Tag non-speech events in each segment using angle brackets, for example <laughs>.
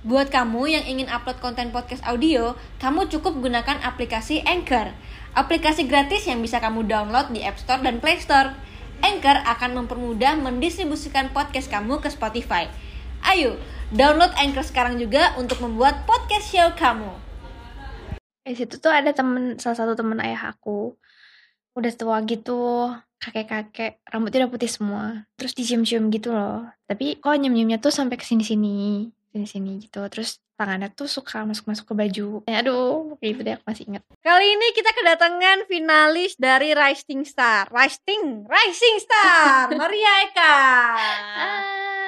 Buat kamu yang ingin upload konten podcast audio, kamu cukup gunakan aplikasi Anchor. Aplikasi gratis yang bisa kamu download di App Store dan Play Store. Anchor akan mempermudah mendistribusikan podcast kamu ke Spotify. Ayo, download Anchor sekarang juga untuk membuat podcast show kamu. Di situ tuh ada temen, salah satu temen ayah aku. Udah tua gitu, kakek-kakek, rambutnya udah putih semua. Terus dicium-cium gitu loh. Tapi kok nyium-nyiumnya tuh sampai ke sini-sini, sini-sini gitu. Terus tangannya tuh suka masuk-masuk ke baju. Eh, aduh, gitu deh aku masih inget. Kali ini kita kedatangan finalis dari Rising Star. Rising, Rising Star, <laughs> Maria Eka.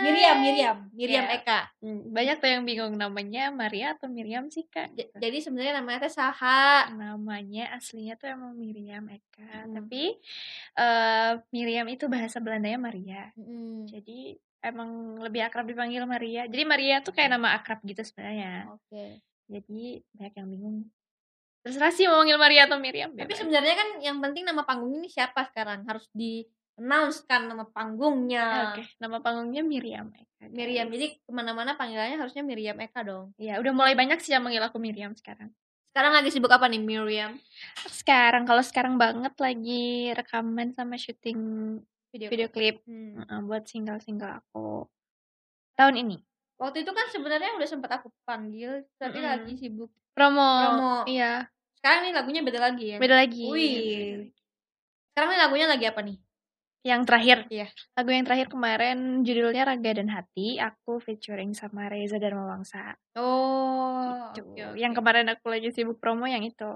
Miriam, Miriam, Miriam Ya. Eka. Hmm, Banyak tuh yang bingung namanya Maria atau Miriam sih kak. J- Jadi sebenarnya namanya teh Saha. namanya aslinya tuh emang Miriam Eka. Hmm. Tapi eh Miriam itu bahasa Belandanya Maria. Mm, Jadi emang lebih akrab dipanggil Maria. Jadi Maria tuh kayak nama akrab gitu sebenarnya. Oke. Jadi banyak yang bingung. Terserah sih mau manggil Maria atau Miriam. Tapi sebenarnya kan yang penting nama panggung ini siapa sekarang harus di announce kan nama panggungnya. Oke, nama panggungnya Miriam Eka. Miriam. Jadi ke mana-mana panggilannya harusnya Miriam Eka dong. ya udah mulai banyak sih yang manggil aku Miriam sekarang. Sekarang lagi sibuk apa nih Miriam? Sekarang kalau sekarang banget lagi rekaman sama syuting Video. video klip Hmm. uh, buat single-single aku tahun ini. Waktu itu kan sebenarnya udah sempat aku panggil, tapi Mm-mm. lagi sibuk. Promo. Promo. Iya, Sekarang nih lagunya beda lagi ya. beda lagi. Wih. Sekarang nih lagunya lagi apa nih? Yang terakhir. Iya. Lagu yang terakhir kemarin judulnya Raga dan Hati, aku featuring sama Reza Dharma Wangsa. Oh, Gitu. oke, oke. Yang kemarin aku lagi sibuk promo yang itu.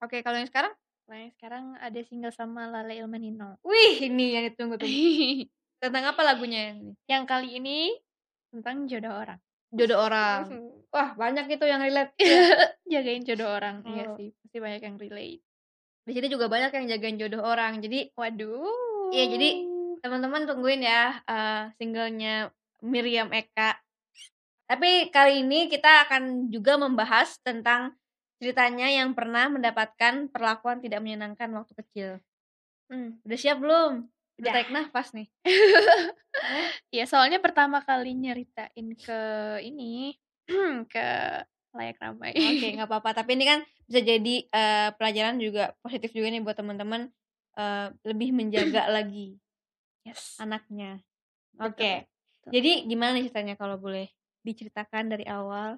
Oke, kalau yang sekarang? Nah, sekarang ada single sama Lale Ilmanino. Wih, ini yang ditunggu-tunggu. <laughs> Tentang apa lagunya yang ini? yang kali ini tentang jodoh orang. Jodoh orang. Wah, banyak itu yang relate. <laughs> Jagain jodoh orang. Iya Oh. sih, pasti banyak yang relate. Di sini juga banyak yang jagain jodoh orang. Jadi, Waduh. Iya, jadi teman-teman tungguin ya eh, singlenya Miriam Eka. Tapi kali ini kita akan juga membahas tentang ceritanya yang pernah mendapatkan perlakuan tidak menyenangkan waktu kecil. Hmm. Udah siap belum? Udah Udah. tarik nafas nih. <laughs> Ya, soalnya pertama kali nyeritain ke ini <clears throat> ke layak ramai. Oke, <laughs> nggak apa-apa. Tapi ini kan bisa jadi eh, pelajaran juga positif juga nih buat teman-teman eh, lebih menjaga <clears throat> lagi Yes. anaknya. Oke. betul. Jadi gimana nih ceritanya kalau boleh diceritakan dari awal?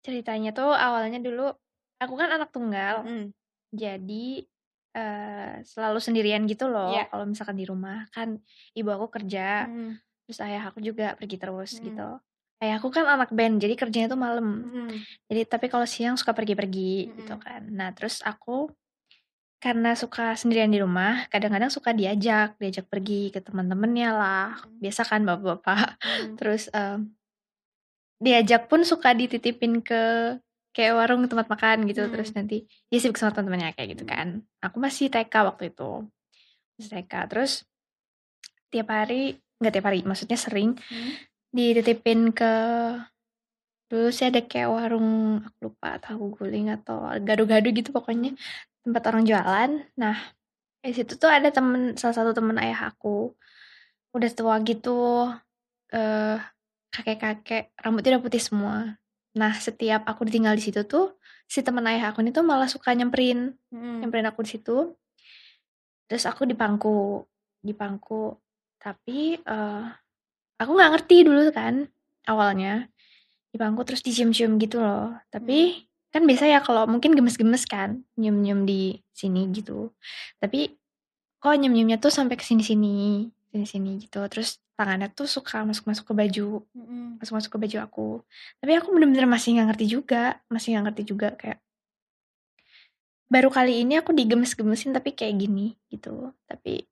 Ceritanya tuh awalnya dulu aku kan anak tunggal. Mm. Jadi eh, selalu sendirian gitu loh Iya. kalau misalkan di rumah kan ibu aku kerja, Mm. terus ayah aku juga pergi terus Mm. gitu. Ayah aku kan anak band, jadi kerjanya tuh malam. Mm. Jadi tapi kalau siang suka pergi-pergi gitu Mm-mm. kan. Nah, terus aku karena suka sendirian di rumah, kadang-kadang suka diajak, diajak pergi ke teman-temannya lah. Mm. Biasa kan bapak-bapak. Mm. Terus em, diajak pun suka dititipin ke kayak warung tempat makan gitu. Mm. Terus nanti dia sibuk sama teman-temannya kayak gitu kan. Aku masih TK waktu itu. Masih TK. Terus tiap hari, nggak tiap hari, maksudnya sering Mm. dititipin ke dulu sih ada kayak warung aku lupa tahu guling atau gado-gado gitu pokoknya tempat orang jualan nah di situ tuh ada temen salah satu temen ayah aku udah tua gitu eh kakek-kakek rambutnya udah putih semua nah setiap aku ditinggal di situ tuh si temen ayah aku ini tuh malah suka nyamperin Mm. nyamperin aku di situ. Terus aku dipangku dipangku tapi eh aku nggak ngerti dulu kan awalnya. Dipangku terus dicium-cium gitu loh. Tapi kan biasa ya kalau mungkin gemes-gemes kan nyium-nyium di sini gitu. Tapi kok nyium-nyiumnya tuh sampai ke sini-sini sini-sini gitu. Terus tangannya tuh suka masuk-masuk ke baju masuk-masuk ke baju aku. Tapi aku bener-bener masih nggak ngerti juga masih nggak ngerti juga kayak baru kali ini aku digemes-gemesin tapi kayak gini gitu. Tapi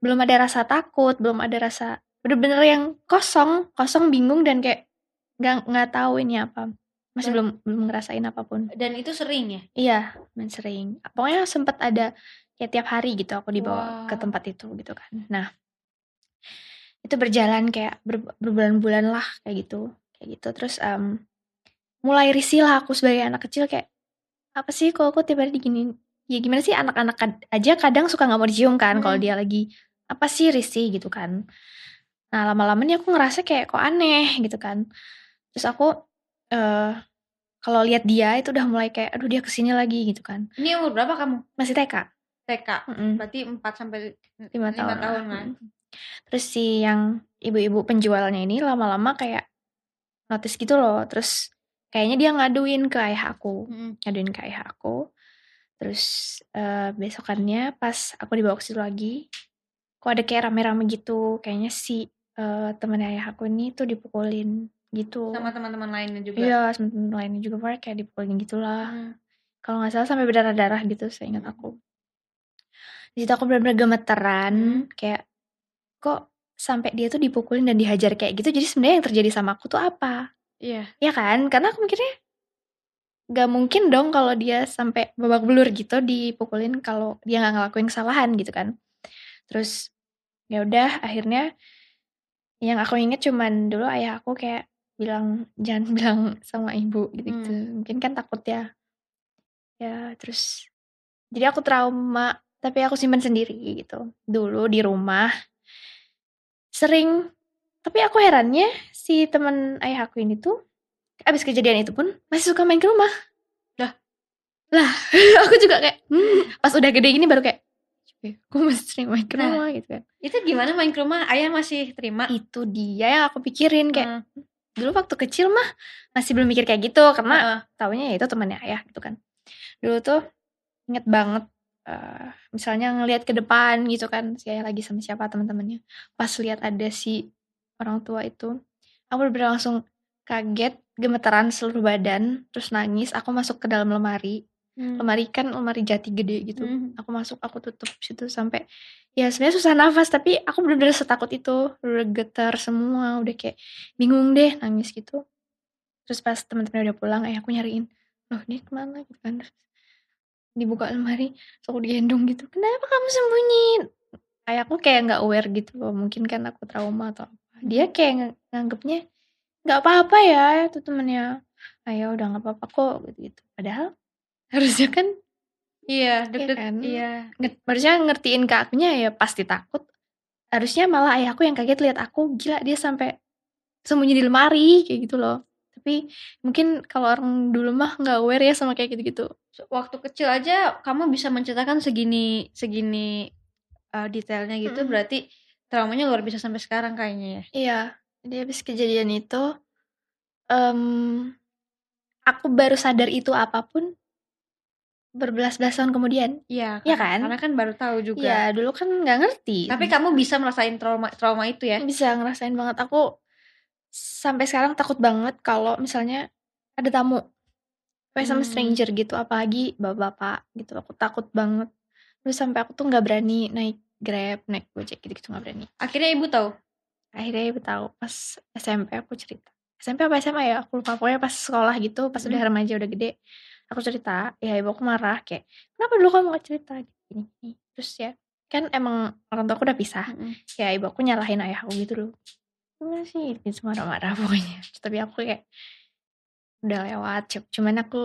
belum ada rasa takut belum ada rasa bener-bener yang kosong kosong bingung dan kayak nggak nggak tahu ini apa. Masih Dan- belum belum ngerasain apa pun. Dan itu sering ya? iya main sering. Pokoknya sempat ada kayak tiap hari gitu aku dibawa ke Wah. tempat itu gitu kan. Nah itu berjalan kayak ber- berbulan-bulan lah kayak gitu kayak gitu terus em, mulai risih lah aku sebagai anak kecil kayak apa sih kok aku hari digini ya gimana sih anak-anak aja kadang suka nggak mau dicium kan kalau Mm. dia lagi apa sih risih gitu kan nah lama-lama nih aku ngerasa kayak kok aneh gitu kan terus aku eh kalau lihat dia itu udah mulai kayak aduh dia ke sini lagi gitu kan Ini umur berapa kamu? masih TK TK. Mm-mm. Berarti 4 sampai lima 5 tahun, tahun kan. Mm. Terus si yang ibu-ibu penjualnya ini lama-lama kayak notice gitu loh terus kayaknya dia ngaduin ke ayah aku Mm. ngaduin ke ayah aku terus eh, besokannya pas aku dibawa ke situ lagi kok ada kayak rame-rame gitu kayaknya si eh, temen ayah aku ini tuh dipukulin gitu Sama teman-teman lainnya juga. iya sama temen lainnya juga pokoknya kayak dipukulin gitulah Mm. kalau nggak salah sampai berdarah-darah gitu saya ingat Hmm. aku di situ aku benar-benar gemeteran Hmm. kayak kok sampai dia tuh dipukulin dan dihajar kayak gitu jadi sebenarnya yang terjadi sama aku tuh apa? Iya. ya kan? Karena aku mikirnya gak mungkin dong kalau dia sampai babak belur gitu dipukulin kalau dia nggak ngelakuin kesalahan gitu kan. Terus ya udah akhirnya yang aku inget cuman dulu ayah aku kayak bilang jangan <laughs> bilang sama ibu gitu gitu mungkin kan takut ya. Ya terus jadi aku trauma tapi aku simpan sendiri gitu. Dulu di rumah sering tapi aku herannya si teman ayah aku ini tuh abis kejadian itu pun masih suka main ke rumah Lah? lah <laughs> aku juga kayak hmm, pas udah gede gini baru kayak "Eh, aku masih sering main ke Nah. rumah gitu kan Itu gimana main ke rumah? Ayah masih terima? itu dia yang aku pikirin kayak Hmm. dulu waktu kecil mah masih belum mikir kayak gitu karena Heeh. taunya ya itu temannya ayah gitu kan dulu tuh inget banget eh, misalnya ngelihat ke depan gitu kan si ayah lagi sama siapa teman-temannya. Pas lihat ada si orang tua itu aku bener langsung kaget gemeteran seluruh badan terus nangis. Aku masuk ke dalam lemari. Hmm. lemari kan lemari jati gede gitu. Hmm. aku masuk aku tutup situ sampai ya sebenarnya susah nafas tapi aku bener-bener setakut itu. Udah getar semua udah kayak bingung deh nangis gitu. Terus pas teman-teman udah pulang ayah aku nyariin loh dia ke mana? gitu kan. Terus dibuka lemari terus aku digendong gitu kenapa kamu sembunyiin ayahku kayak nggak aware gitu loh mungkin kan aku trauma atau apa dia kayak ng- nganggepnya nggak apa-apa ya itu temennya ayah udah nggak apa-apa kok gitu gitu padahal harusnya kan Iya, deg-deg. kan? Iya. harusnya ngertiin ke akunya ya pasti takut harusnya malah ayahku yang kaget lihat aku gila dia sampai sembunyi di lemari kayak gitu loh tapi mungkin kalau orang dulu mah nggak aware ya sama kayak gitu-gitu Waktu kecil aja kamu bisa menceritakan segini segini uh, detailnya gitu, Mm-mm. berarti traumanya luar biasa sampai sekarang kayaknya ya. iya jadi habis kejadian itu em, aku baru sadar itu apa pun berbelas-belas tahun kemudian Iya, karena- kan? Karena kan baru tahu juga. Iya dulu kan nggak ngerti Tapi kamu bisa merasain trauma trauma itu ya? bisa ngerasain banget aku sampai sekarang takut banget kalau misalnya ada tamu kayak sama Hmm. stranger gitu apalagi bapak-bapak gitu aku takut banget terus sampai aku tuh nggak berani naik grab naik gojek gitu gitu nggak berani Akhirnya ibu tahu. akhirnya ibu tahu pas SMP aku cerita SMP apa SMA ya aku lupa pokoknya pas sekolah gitu pas udah Mm. remaja udah gede aku cerita ya ibu aku marah kayak kenapa dulu kamu gak cerita gini, gini. terus ya kan emang orang tua aku udah pisah Mm-mm. ya ibu aku nyalahin ayah aku gitu loh gimana sih gitu marah-marah pokoknya. <laughs> Tapi aku kayak udah lewat. Cu- cuman aku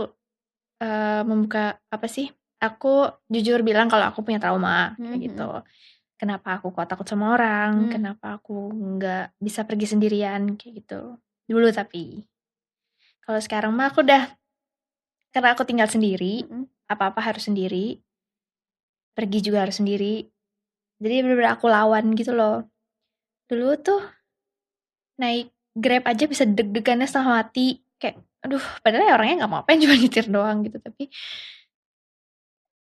eh, membuka apa sih aku jujur bilang kalau aku punya trauma kayak Mhm. gitu. kenapa aku kok takut sama orang? Hmm. kenapa aku nggak bisa pergi sendirian? Kayak gitu. Dulu tapi. Kalau sekarang mah aku udah karena aku tinggal sendiri Mm-mm. apa-apa harus sendiri pergi juga harus sendiri. Jadi bener-bener aku lawan gitu loh. Dulu tuh naik grab aja bisa deg-degannya setengah mati. Kayak aduh padahal ya orangnya nggak mau apa cuma nyetir doang gitu. Tapi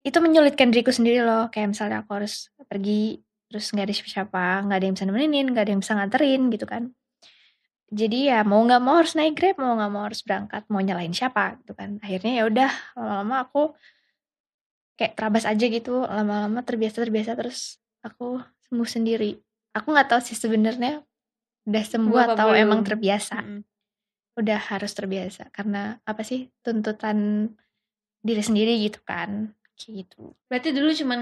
itu menyulitkan diriku sendiri loh. Kayak misalnya aku harus pergi terus nggak ada siapa-siapa nggak ada yang bisa nemenin nggak ada yang bisa nganterin gitu kan. Jadi ya mau nggak mau harus naik grab mau nggak mau harus berangkat mau nyalain siapa gitu kan. Akhirnya ya udah lama-lama aku kayak terabas aja gitu. Lama-lama terbiasa terbiasa terus aku sembuh sendiri. Aku nggak tahu sih sebenarnya udah sembuh apa atau belum? emang terbiasa Mm-mm. udah harus terbiasa karena apa sih tuntutan diri sendiri gitu kan kayak gitu Berarti dulu cuman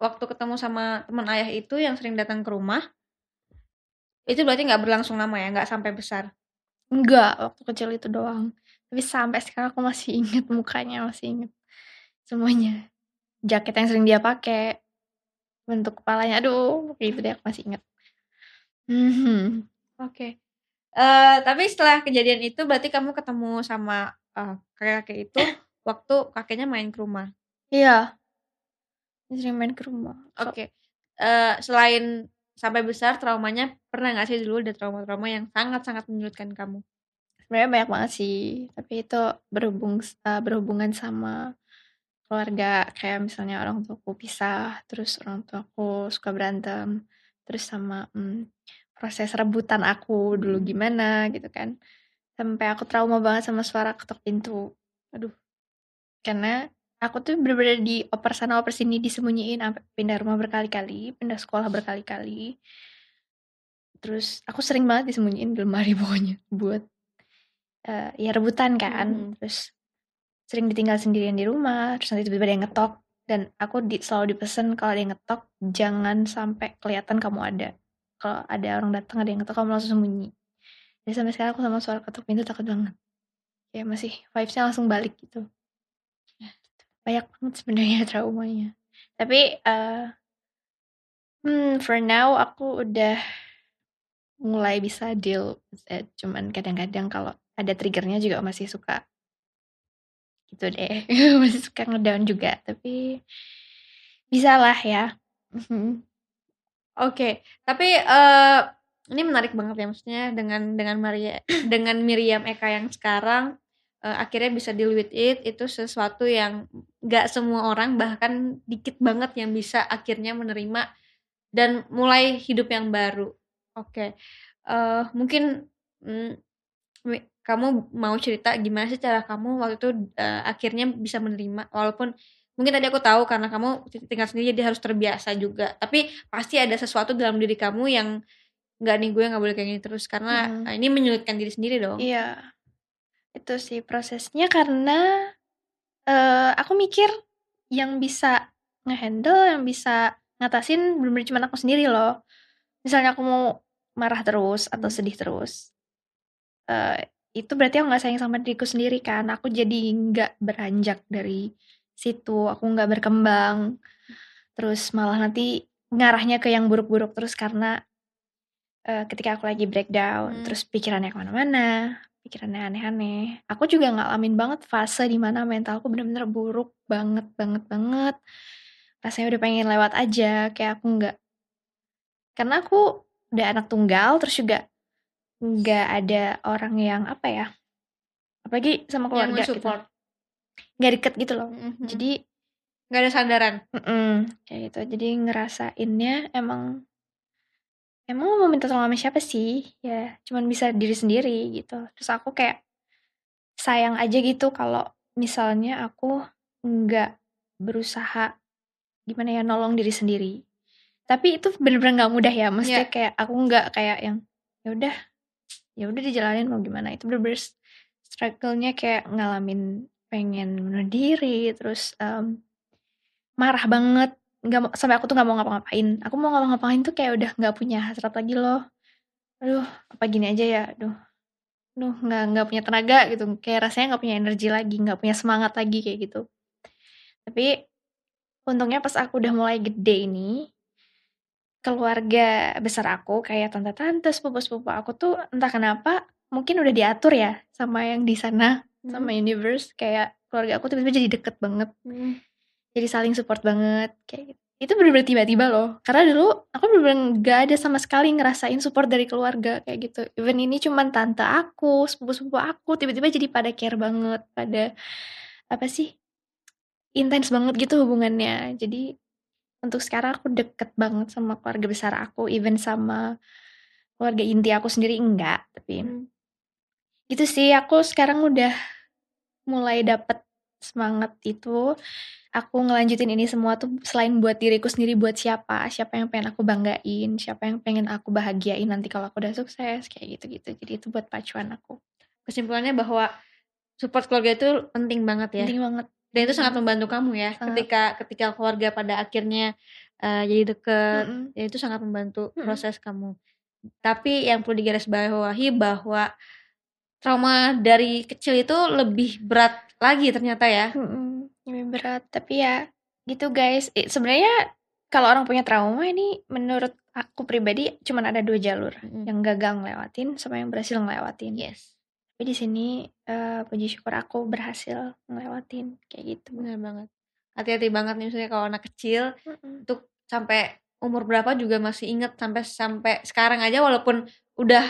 waktu ketemu sama teman ayah itu yang sering datang ke rumah. Itu berarti nggak berlangsung lama ya, nggak sampai besar. enggak waktu kecil itu doang tapi sampai sekarang aku masih <laughs> inget mukanya masih inget semuanya jaket yang sering dia pakai bentuk kepalanya aduh kayak gitu deh aku masih inget Mhm. Oke. Eh, tapi setelah kejadian itu berarti kamu ketemu sama, eee, kakek-kakek itu <coughs> waktu kakeknya main ke rumah? Iya. Sering main ke rumah. So Oke. Eee, selain sampai besar traumanya, pernah nggak sih dulu ada trauma-trauma yang sangat-sangat menyulitkan kamu? Sebenarnya banyak banget sih, tapi itu berhubung eee, berhubungan sama keluarga, kayak misalnya orang tuaku pisah, terus orang tuaku suka berantem, terus sama, mmm, proses rebutan aku dulu Mhm. gimana gitu kan. Sampai aku trauma banget sama suara ketok pintu. Aduh. Karena aku tuh bener-bener dioper sana oper sini, disembunyiin, pindah rumah berkali-kali, pindah sekolah berkali-kali. Terus aku sering banget disembunyiin di lemari <laughs> pokoknya buat, eee, ya rebutan kan. mhm. Terus sering ditinggal sendirian di rumah, terus nanti tiba-tiba ada yang ngetok, dan aku di selalu dipesen kalau ada yang ngetok, jangan sampai kelihatan kamu ada. Kalau ada orang datang, ada yang ngetok, kamu langsung sembunyi. Jadi sampai sekarang aku sama suara ketok pintu takut banget. Kayak masih vibes-nya langsung balik gitu. Banyak banget sebenarnya <laughs> traumanya. Tapi, eee hmm, for now aku udah mulai bisa deal with it, cuman kadang-kadang kalau ada trigger-nya juga masih suka gitu deh, <laughs> masih suka nge-down juga, tapi bisalah ya. Oke, tapi, eee, ini menarik banget ya, maksudnya dengan dengan Maria <coughs> dengan Miriam Eka yang sekarang, eee, akhirnya bisa deal with it, itu sesuatu yang nggak semua orang, bahkan dikit banget yang bisa akhirnya menerima dan mulai hidup yang baru. Oke, eee, mungkin, mmm, mi kamu mau cerita gimana sih cara kamu waktu itu, eee, akhirnya bisa menerima walaupun mungkin tadi aku tahu karena kamu ti tinggal sendiri jadi harus terbiasa juga, tapi pasti ada sesuatu dalam diri kamu yang, "Nggak nih, gue nggak boleh kayak gini terus," karena, eee, ini menyulitkan diri sendiri dong. Iya. Itu sih prosesnya karena, eee, aku mikir yang bisa nge-handle, yang bisa ngatasin bener-bener cuman aku sendiri loh. Misalnya aku mau marah terus atau Mmm. sedih terus, eee, itu berarti aku nggak sayang sama diriku sendiri kan, aku jadi nggak beranjak dari situ, aku nggak berkembang, terus malah nanti ngarahnya ke yang buruk-buruk terus karena eee, ketika aku lagi breakdown, Mmm. terus pikirannya ke mana-mana, pikirannya aneh-aneh. Aku juga ngalamin banget fase di mana mentalku bener-bener buruk banget banget banget. Rasanya udah pengen lewat aja, kayak aku nggak karena aku udah anak tunggal, terus juga nggak ada orang yang, apa ya, apalagi sama Yang keluarga gitu, nge-support. Nggak deket gitu loh. Mhm mhm. Jadi Nggak ada sandaran? mhm, kayak gitu. Jadi ngerasainnya emang emang mau minta tolong sama siapa sih? Ya cuman bisa diri sendiri gitu. Terus aku kayak sayang aja gitu kalau misalnya aku nggak berusaha, gimana ya, nolong diri sendiri. Tapi itu bener-bener nggak mudah ya, maksudnya Iya. kayak aku nggak kayak yang, ya udah ya udah dijalanin mau gimana, itu bener-bener struggle-nya kayak ngalamin pengen bunuh diri, terus, mmm, marah banget, nggak sampai aku tuh nggak mau ngapa-ngapain. Aku mau ngapa-ngapain tuh kayak udah nggak punya hasrat lagi loh. Aduh, apa gini aja ya, aduh aduh nggak nggak punya tenaga gitu, kayak rasanya nggak punya energi lagi, nggak punya semangat lagi, kayak gitu. Tapi, untungnya pas aku udah mulai gede ini keluarga besar aku kayak tante-tante, sepupu-sepupu aku tuh entah kenapa mungkin udah diatur ya sama yang di sana, sama Mhm. universe, kayak keluarga aku tiba-tiba jadi deket banget. Mhm. Jadi saling support banget, kayak gitu. Itu bener-bener tiba-tiba loh, karena dulu aku bener-bener nggak ada sama sekali ngerasain support dari keluarga, kayak gitu. Even ini cuman tante aku, sepupu-sepupu aku, tiba-tiba jadi pada care banget, pada, apa sih, intens banget gitu hubungannya. Jadi, untuk sekarang aku deket banget sama keluarga besar aku, even sama keluarga inti aku sendiri enggak, tapi Mmm. Gitu sih, aku sekarang udah mulai dapet semangat itu, aku ngelanjutin ini semua tuh selain buat diriku sendiri, buat siapa, siapa yang pengen aku banggain, siapa yang pengen aku bahagiain nanti kalau aku udah sukses, kayak gitu-gitu. Jadi itu buat pacuan aku. Kesimpulannya bahwa support keluarga itu penting banget ya? Penting banget Dan itu sangat membantu kamu ya, Sangat. ketika ketika keluarga pada akhirnya, eee, jadi deket, Mhm. ya itu sangat membantu proses kamu. Tapi yang perlu digarisbawahi bahwa trauma dari kecil itu lebih berat lagi ternyata ya? Mhm, lebih berat. Tapi ya gitu guys, i sebenarnya kalau orang punya trauma ini menurut aku pribadi cuman ada dua jalur, Mm-mm. yang gagal ngelewatin sama yang berhasil ngelewatin. Yes, Tapi di sini eh, puji syukur aku berhasil ngelewatin kayak gitu. benar banget. Hati-hati banget nih misalnya kalau anak kecil Mm-mm. untuk sampai umur berapa juga masih inget sampai sampai sekarang aja walaupun udah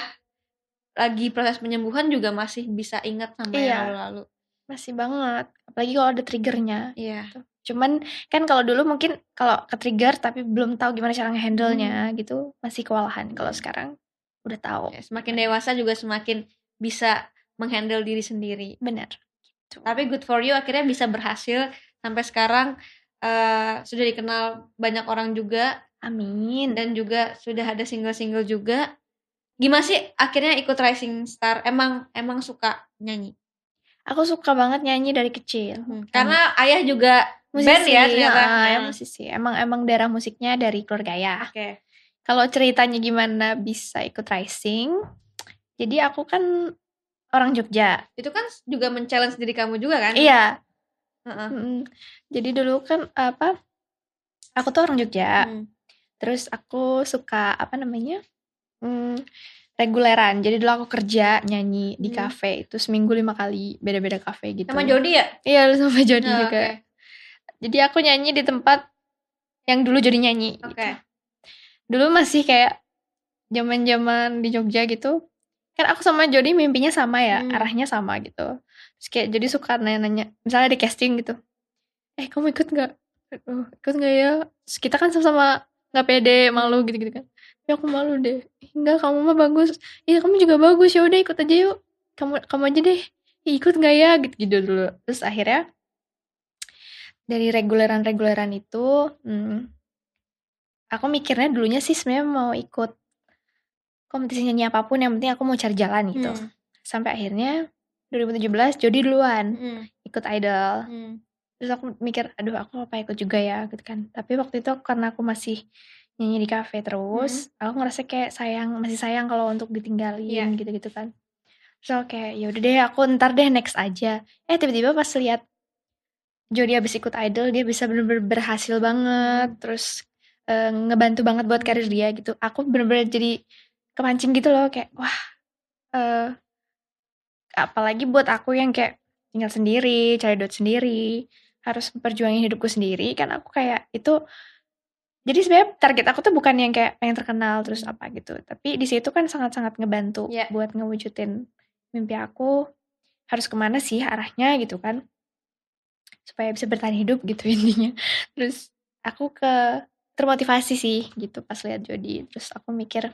lagi proses penyembuhan juga masih bisa ingat sampai yang Iya. lalu-lalu. Masih banget, apalagi kalau ada triggernya. Iya. Cuman kan kalau dulu mungkin kalau ke trigger tapi belum tahu gimana cara Hmm. ngehandle-nya gitu masih kewalahan. Kalau sekarang udah tahu. Ya, semakin dewasa juga semakin bisa menghandle diri sendiri. Bener. Gitu. Tapi good for you akhirnya bisa berhasil sampai sekarang eh, sudah dikenal banyak orang juga Amin. dan juga sudah ada single-single juga. Gimana sih akhirnya ikut Rising Star? Emang emang suka nyanyi? Aku suka banget nyanyi dari kecil. Hmm, Karena ayah juga musisi band ya ternyata. ya Hmm. musisi. Emang emang darah musiknya dari keluarga ya. Oke. Kalau ceritanya gimana bisa ikut rising? Jadi aku kan orang Jogja. Itu kan juga men-challenge diri kamu juga kan? Iya. Heeh. mm-mm. Jadi dulu kan apa? Aku tuh orang Jogja. Hmm. Terus aku suka apa namanya? Hmm, reguleran. Jadi dulu aku kerja nyanyi di Hmm. kafe itu seminggu lima kali beda-beda kafe gitu. Sama Jody ya? Iya, sama Jody Oh, juga. Oke. Jadi aku nyanyi di tempat yang dulu Jody nyanyi. Oke. gitu. Dulu masih kayak zaman-zaman di Jogja gitu. Kan aku sama Jody mimpinya sama ya, Hmm. arahnya sama gitu. Terus kayak Jody suka nanya-nanya, misalnya di casting gitu. Eh, kamu ikut nggak? Aduh, ikut nggak ya? Terus kita kan sama-sama nggak pede, malu gitu-gitu kan. Ya aku malu deh. "Ih, Enggak, kamu mah bagus. Iya, kamu juga bagus. Ya udah ikut aja yuk. Kamu kamu aja deh. "Ih, Ikut nggak ya? Gitu-gitu dulu. Terus akhirnya dari reguleran-reguleran itu, hmm, aku mikirnya dulunya sih sebenarnya mau ikut kompetisi nyanyi apa pun, yang penting aku mau cari jalan gitu. Hmm. Sampai akhirnya 2017 Jody duluan Hmm. ikut idol. Hmm. Terus aku mikir, aduh aku apa ikut juga ya gitu kan. Tapi waktu itu karena aku masih nyanyi di kafe terus, aku ngerasa kayak sayang, masih sayang kalau untuk ditinggalin Iya. gitu-gitu kan. Aku kayak ya udah deh aku ntar deh next aja. Eh tiba-tiba pas lihat Jody habis ikut idol dia bisa bener-bener berhasil banget, terus eh, ngebantu banget buat karir dia gitu. Aku bener-bener jadi kepancing gitu loh kayak wah eh apalagi buat aku yang kayak tinggal sendiri, cari duit sendiri, harus perjuangin hidupku sendiri kan aku kayak itu jadi sebenarnya target aku tuh bukan yang kayak pengen terkenal terus apa gitu tapi di situ kan sangat-sangat ngebantu Iya. buat ngewujudin mimpi aku harus ke mana sih arahnya gitu kan supaya bisa bertahan hidup gitu <laughs> intinya terus aku ke termotivasi sih gitu pas lihat Jody terus aku mikir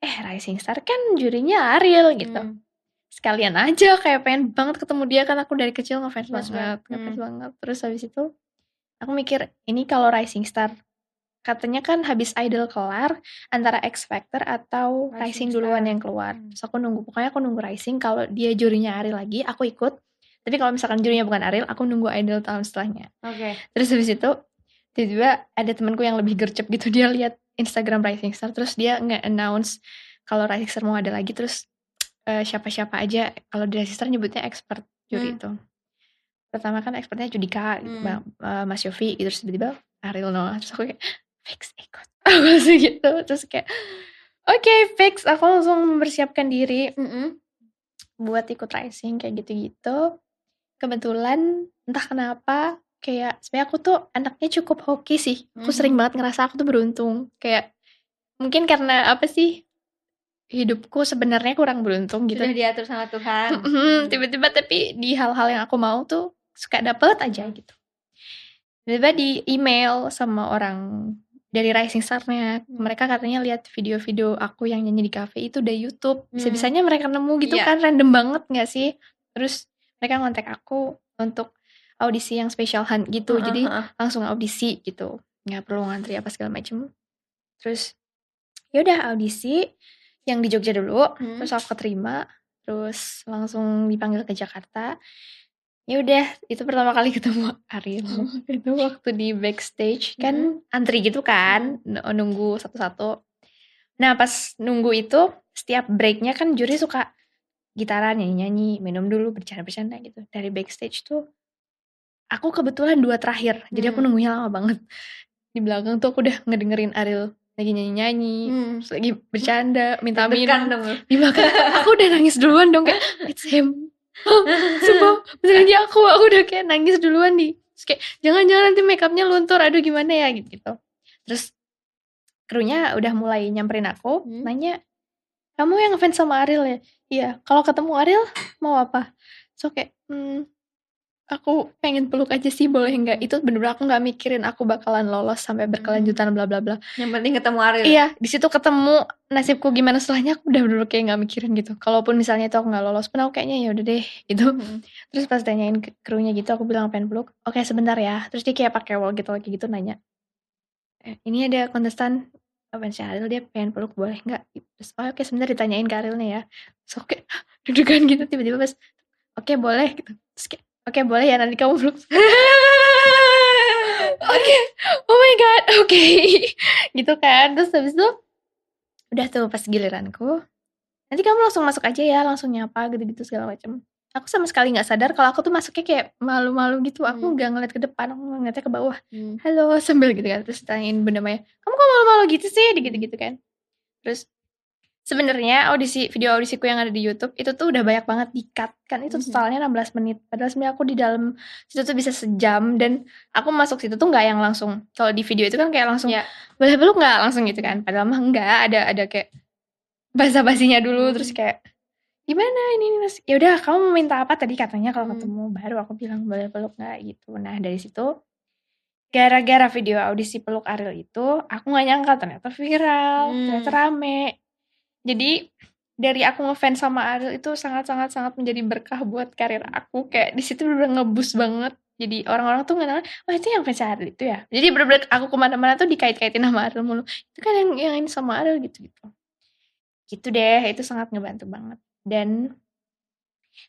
eh Rising Star kan jurinya Ariel gitu Hmm. sekalian aja kayak pengen banget ketemu dia kan aku dari kecil ngefans Ngefans banget banget. ngefans Hmm. banget terus habis itu aku mikir ini kalau Rising Star katanya kan habis Idol kelar antara X Factor atau Rising Rising, duluan Star. yang keluar Hmm. terus aku nunggu pokoknya aku nunggu Rising kalau dia jurinya Ariel lagi aku ikut tapi kalau misalkan jurinya bukan Ariel aku nunggu Idol tahun setelahnya Oke. terus habis itu tiba-tiba ada temanku yang lebih gercep gitu dia lihat Instagram Rising Star terus dia nge-announce kalau Rising Star mau ada lagi terus eh, siapa-siapa aja kalau di Rising Star nyebutnya expert juri Hmm. itu pertama kan expertnya Judika gitu, Hmm. Bang- eh, Mas Yofi gitu terus tiba-tiba Ariel Noah terus aku kayak fix ikut <laughs> aku langsung gitu terus kayak oke fix aku langsung mempersiapkan diri Mm-mm. buat ikut racing kayak gitu-gitu. Kebetulan entah kenapa kayak sebenarnya aku tuh anaknya cukup hoki sih. Aku Mhm. sering banget ngerasa aku tuh beruntung. Kayak mungkin karena apa sih? Hidupku sebenarnya kurang beruntung gitu. Sudah diatur sama Tuhan. Tiba-tiba tapi di hal-hal yang aku mau tuh suka dapet aja gitu. Tiba-tiba di email sama orang dari Rising Star-nya. Mereka katanya lihat video-video aku yang nyanyi di cafe itu dari YouTube. Hmm. Bisa-bisanya mereka nemu gitu Iya. kan random banget gak sih? Terus mereka ngontak aku untuk audisi yang special hunt gitu. Heeh, Jadi heeh. langsung audisi gitu. Nggak perlu ngantri apa segala macem. Terus ya udah audisi yang di Jogja dulu. Hmm. Terus aku keterima. Terus langsung dipanggil ke Jakarta. Ya udah, itu pertama kali ketemu Ariel. itu <laughs> waktu di backstage kan antri gitu kan, n- nunggu satu-satu. Nah pas nunggu itu setiap breaknya kan juri suka gitaran nyanyi-nyanyi, minum dulu bercanda-bercanda gitu. Dari backstage tuh aku kebetulan dua terakhir, jadi aku Hmm. nunggunya lama banget. Di belakang tuh aku udah ngedengerin Ariel lagi nyanyi-nyanyi, Hmm. terus lagi bercanda, minta minum dong di belakang. <laughs> Aku udah nangis duluan dong kayak it's him. <laughs> Sumpah, beneran dia aku, aku udah kayak nangis duluan nih. Terus kayak jangan-jangan nanti makeupnya luntur, aduh gimana ya gitu gitu. Terus krunya udah mulai nyamperin aku, Hmm. nanya kamu yang ngefans sama Ariel ya? Iya. Kalau ketemu Ariel mau apa? So kayak hmm, aku pengen peluk aja sih boleh nggak? Itu bener-bener aku nggak mikirin aku bakalan lolos sampai berkelanjutan bla bla bla. Yang penting ketemu Ariel. Iya, di situ ketemu nasibku gimana setelahnya aku udah bener kayak nggak mikirin gitu. Kalaupun misalnya itu aku nggak lolos pun aku kayaknya ya udah deh gitu. Hmm. Terus pas tanyain ke krunya gitu aku bilang pengen peluk. Oke sebentar ya. Terus dia kayak pakai wall gitu lagi gitu nanya. Eh, ini ada kontestan fans Ariel dia pengen peluk boleh nggak? Terus oh, oke sebentar ditanyain ke Arielnya ya. So oke <laughs> deg-degan gitu tiba-tiba pas oke boleh gitu. Terus kayak oke boleh ya nanti kamu peluk. <laughs> Oke, oh my god, oke, <laughs> gitu kan. Terus habis itu udah tuh pas giliranku, nanti kamu langsung masuk aja ya, langsung nyapa gitu-gitu segala macam. Aku sama sekali nggak sadar kalau aku tuh masuknya kayak malu-malu gitu. Aku Hmm. nggak ngeliat ke depan, aku ngeliatnya ke bawah. Hmm. Halo sambil gitu kan. Terus tanyain Bunda Maya, kamu kok malu-malu gitu sih? Gitu-gitu kan. Terus sebenarnya audisi video audisiku yang ada di YouTube itu tuh udah banyak banget di-cut kan itu Mhm. totalnya 16 menit padahal sebenarnya aku di dalam situ tuh bisa sejam dan aku masuk situ tuh nggak yang langsung kalau di video itu kan kayak langsung Iya. boleh peluk nggak langsung gitu kan padahal mah enggak ada ada kayak basa-basinya dulu Hmm. terus kayak gimana ini ini Mas?" ya udah kamu mau minta apa tadi katanya kalau Hmm. ketemu baru aku bilang boleh peluk nggak gitu nah dari situ gara-gara video audisi peluk Ariel itu aku nggak nyangka ternyata viral Hmm. ternyata rame jadi dari aku ngefans sama Ariel itu sangat-sangat sangat menjadi berkah buat karir aku. Kayak di situ bener ngebus banget. Jadi orang-orang tuh ngenal wah itu yang fans Ariel itu ya? Jadi bener-bener aku ke mana-mana tuh dikait-kaitin sama Ariel mulu. Itu kan yang yang ini sama Ariel gitu gitu gitu deh itu sangat ngebantu banget. Dan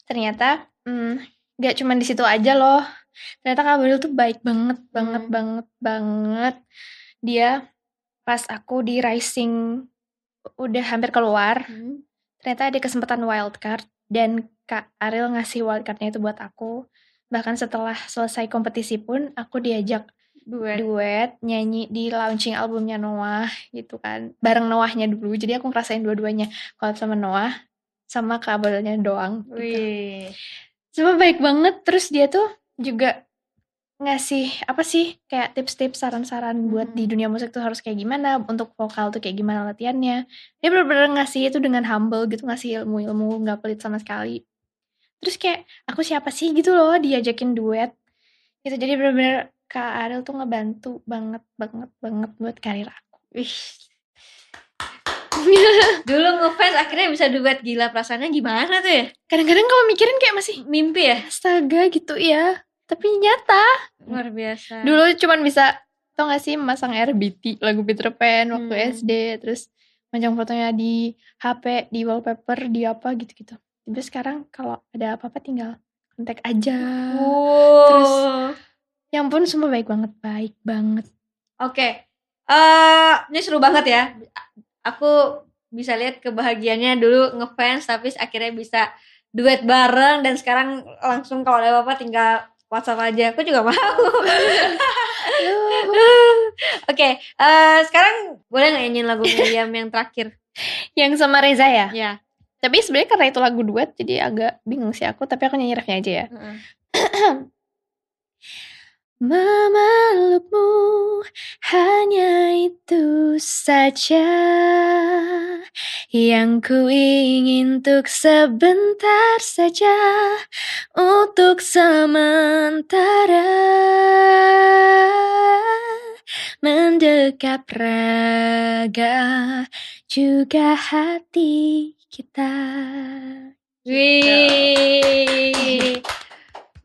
ternyata hmm, nggak cuman di situ aja loh. Ternyata Kak Badul tuh baik banget banget Hmm. banget banget. Dia pas aku di Rising udah hampir keluar Hmm. ternyata ada kesempatan wildcard dan Kak Ariel ngasih wildcardnya itu buat aku bahkan setelah selesai kompetisi pun aku diajak Duet. duet nyanyi di launching albumnya Noah gitu kan bareng Noahnya dulu jadi aku ngerasain dua-duanya collab sama Noah sama kabelnya doang gitu. Wih. Cuma baik banget terus dia tuh juga ngasih apa sih kayak tips-tips saran-saran buat Hmm. di dunia musik tuh harus kayak gimana untuk vokal tuh kayak gimana latihannya dia bener-bener ngasih itu dengan humble gitu ngasih ilmu-ilmu nggak pelit sama sekali terus kayak aku siapa sih gitu loh diajakin duet gitu jadi bener-bener Kak Ariel tuh ngebantu banget banget banget buat karir aku Wih. <laughs> Dulu ngefans akhirnya bisa duet gila perasaannya gimana tuh ya? kadang-kadang kalau mikirin kayak masih Mimpi ya? astaga gitu ya tapi nyata Luar biasa. Dulu cuman bisa tau gak sih masang RBT lagu Peter Pan waktu Hmm. SD terus panjang fotonya di HP, di wallpaper, di apa gitu-gitu. Tapi sekarang kalau ada apa-apa tinggal kontak aja. Wow. Terus yang pun semua baik banget, baik banget. Oke. Eh, ini seru banget ya. Aku bisa lihat kebahagiaannya dulu ngefans tapi akhirnya bisa duet bareng dan sekarang langsung kalau ada apa-apa tinggal WhatsApp aja. Aku juga mau. <laughs> Oke, eh, sekarang boleh nggak nyanyiin lagu <laughs> Miriam yang terakhir? yang sama Reza ya. Ya. Tapi sebenarnya karena itu lagu duet jadi agak bingung sih aku, tapi aku nyanyi refnya aja ya. Heeh. <clears throat> Memelukmu hanya itu saja yang ku ingin untuk sebentar saja, untuk sementara mendekap raga juga hati kita. Wih.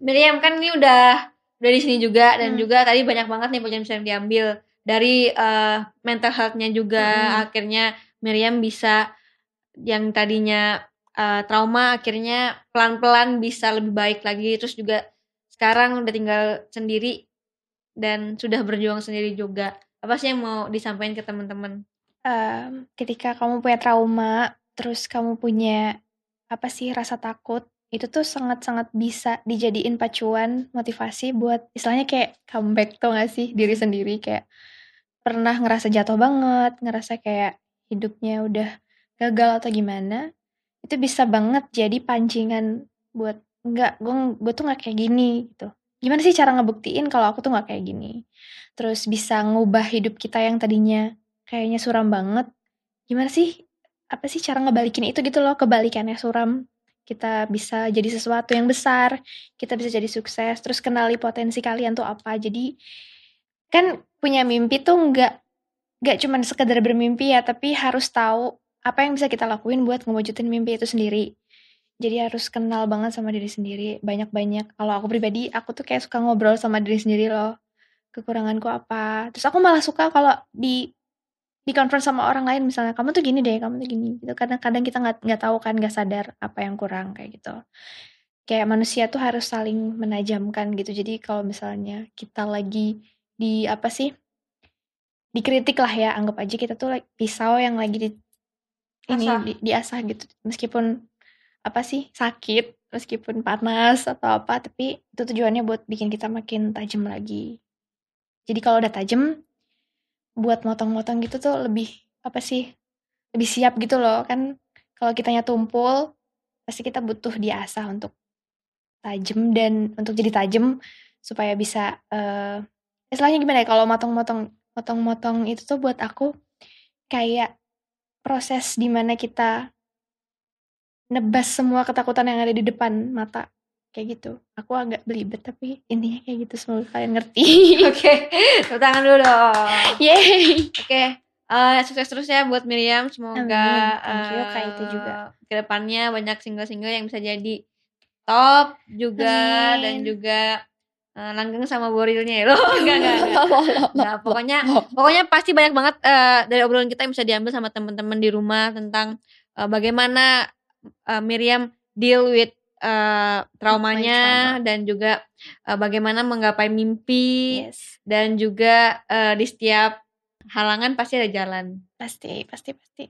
Miriam kan ini udah udah di sini juga dan Hmm. juga tadi banyak banget nih pelajaran yang diambil dari eh, mental health-nya juga Hmm. akhirnya Miriam bisa yang tadinya eh, trauma akhirnya pelan-pelan bisa lebih baik lagi terus juga sekarang udah tinggal sendiri dan sudah berjuang sendiri juga apa sih yang mau disampaikan ke teman-teman Em, ketika kamu punya trauma, terus kamu punya apa sih rasa takut, itu tuh sangat-sangat bisa dijadiin pacuan motivasi buat istilahnya kayak comeback tuh gak sih diri sendiri kayak pernah ngerasa jatuh banget, ngerasa kayak hidupnya udah gagal atau gimana, itu bisa banget jadi pancingan buat nggak gue gue tuh nggak kayak gini gitu. Gimana sih cara ngebuktiin kalau aku tuh nggak kayak gini? Terus bisa ngubah hidup kita yang tadinya kayaknya suram banget. Gimana sih? Apa sih cara ngebalikin itu gitu loh, kebalikannya suram. Kita bisa jadi sesuatu yang besar, kita bisa jadi sukses, terus kenali potensi kalian tuh apa. Jadi kan punya mimpi tuh nggak nggak cuman sekedar bermimpi ya, tapi harus tahu apa yang bisa kita lakuin buat ngewujudin mimpi itu sendiri. Jadi harus kenal banget sama diri sendiri, banyak-banyak. Kalau aku pribadi, aku tuh kayak suka ngobrol sama diri sendiri loh. Kekuranganku apa. Terus aku malah suka kalau di di conference sama orang lain misalnya kamu tuh gini deh kamu tuh gini gitu. Kadang-kadang kita nggak nggak tahu kan nggak sadar apa yang kurang kayak gitu. Kayak manusia tuh harus saling menajamkan gitu. Jadi kalau misalnya kita lagi di apa sih dikritik lah ya anggap aja kita tuh like, pisau yang lagi di ini Asah. di, diasah gitu. Meskipun apa sih sakit meskipun panas atau apa tapi itu tujuannya buat bikin kita makin tajam lagi. Jadi kalau udah tajam buat motong-motong gitu tuh lebih apa sih lebih siap gitu loh. Kan kalau kitanya tumpul pasti kita butuh diasah untuk tajam dan untuk jadi tajam supaya bisa eh istilahnya gimana ya kalau motong-motong motong-motong itu tuh buat aku kayak proses di mana kita nebas semua ketakutan yang ada di depan mata kayak gitu aku agak belibet tapi intinya kayak gitu semoga kalian ngerti <laughs> Oke, tepuk tangan dulu dong. yeay Oke, eh, sukses terus ya buat Miriam. Semoga Amin. You, Kak Iti juga. ke depannya banyak single-single yang bisa jadi top juga Amin. dan juga eh, langgeng sama borilnya ya <laughs> loh. Enggak, enggak, <laughs> enggak. Pokoknya pokoknya pasti banyak banget eh, dari obrolan kita yang bisa diambil sama teman-teman di rumah tentang eh, bagaimana eh, Miriam deal with eh, traumanya dan juga eh, bagaimana menggapai mimpi yes dan juga eh, di setiap halangan pasti ada jalan. pasti pasti pasti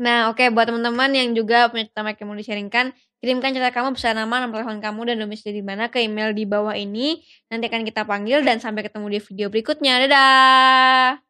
Nah, oke buat teman-teman yang juga punya cerita yang mau di-sharingkan, kirimkan cerita kamu beserta nama, nomor telepon kamu dan domisili di mana ke email di bawah ini. Nanti akan kita panggil dan sampai ketemu di video berikutnya. Dadah.